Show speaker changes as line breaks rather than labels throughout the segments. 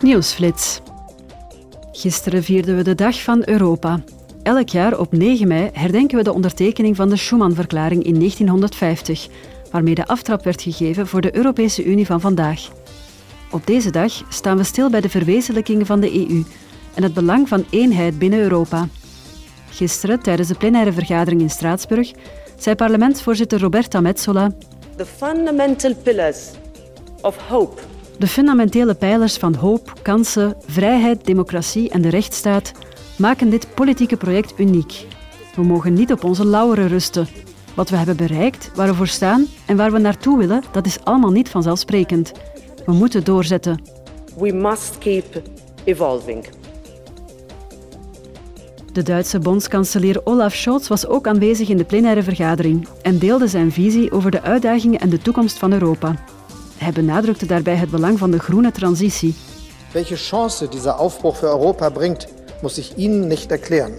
Nieuwsflits. Gisteren vierden we de Dag van Europa. Elk jaar op 9 mei herdenken we de ondertekening van de Schuman-verklaring in 1950, waarmee de aftrap werd gegeven voor de Europese Unie van vandaag. Op deze dag staan we stil bij de verwezenlijking van de EU en het belang van eenheid binnen Europa. Gisteren, tijdens de plenaire vergadering in Straatsburg, zei parlementsvoorzitter Roberta Metsola:
The fundamental pillars of hope
de fundamentele pijlers van hoop, kansen, vrijheid, democratie en de rechtsstaat maken dit politieke project uniek. We mogen niet op onze lauweren rusten. Wat we hebben bereikt, waar we voor staan en waar we naartoe willen, dat is allemaal niet vanzelfsprekend. We moeten doorzetten.
We must keep evolving.
De Duitse bondskanselier Olaf Scholz was ook aanwezig in de plenaire vergadering en deelde zijn visie over de uitdagingen en de toekomst van Europa. Hij benadrukte daarbij het belang van de groene transitie.
Welke chance deze Aufbruch voor Europa brengt, moet ik Ihnen niet erklären.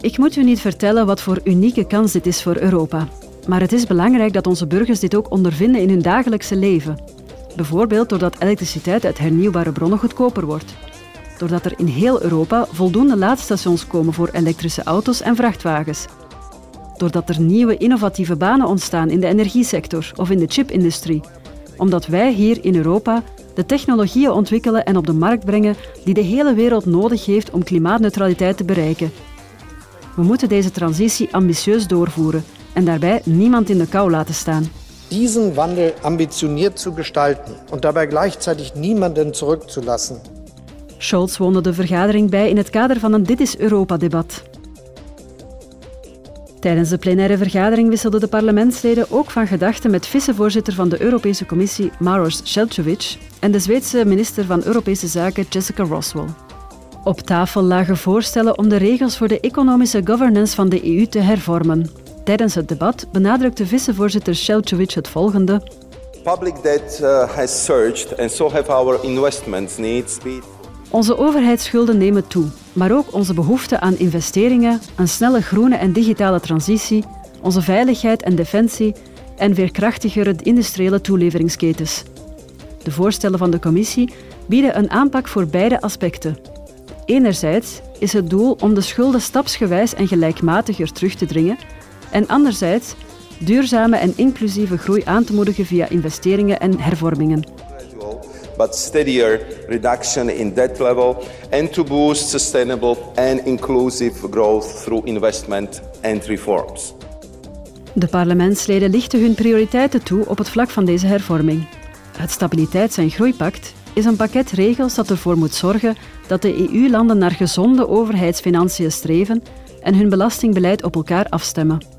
Ik moet u niet vertellen wat voor unieke kans dit is voor Europa. Maar het is belangrijk dat onze burgers dit ook ondervinden in hun dagelijkse leven. Bijvoorbeeld doordat elektriciteit uit hernieuwbare bronnen goedkoper wordt. Doordat er in heel Europa voldoende laadstations komen voor elektrische auto's en vrachtwagens. Doordat er nieuwe innovatieve banen ontstaan in de energiesector of in de chipindustrie omdat wij hier in Europa de technologieën ontwikkelen en op de markt brengen die de hele wereld nodig heeft om klimaatneutraliteit te bereiken. We moeten deze transitie ambitieus doorvoeren en daarbij niemand in de kou laten staan.
Diesen Wandel ambitioniert zu gestalten und dabei gleichzeitig niemanden zurückzulassen.
Scholz woonde de vergadering bij in het kader van een Dit is Europa-debat. Tijdens de plenaire vergadering wisselden de parlementsleden ook van gedachten met vicevoorzitter van de Europese Commissie Maros Šefčovič en de Zweedse minister van Europese Zaken Jessica Roswell. Op tafel lagen voorstellen om de regels voor de economische governance van de EU te hervormen. Tijdens het debat benadrukte vicevoorzitter Šefčovič het volgende.
Public debt uh, has surged and so have our investment needs.
Onze overheidsschulden nemen toe, maar ook onze behoefte aan investeringen, een snelle groene en digitale transitie, onze veiligheid en defensie en veerkrachtigere industriële toeleveringsketens. De voorstellen van de Commissie bieden een aanpak voor beide aspecten. Enerzijds is het doel om de schulden stapsgewijs en gelijkmatiger terug te dringen, en anderzijds duurzame en inclusieve groei aan te moedigen via investeringen en hervormingen
but steadier reduction in debt level and to boost sustainable and inclusive growth through investment and reforms.
De parlementsleden lichten hun prioriteiten toe op het vlak van deze hervorming. Het Stabiliteits- en Groeipact is een pakket regels dat ervoor moet zorgen dat de EU-landen naar gezonde overheidsfinanciën streven en hun belastingbeleid op elkaar afstemmen.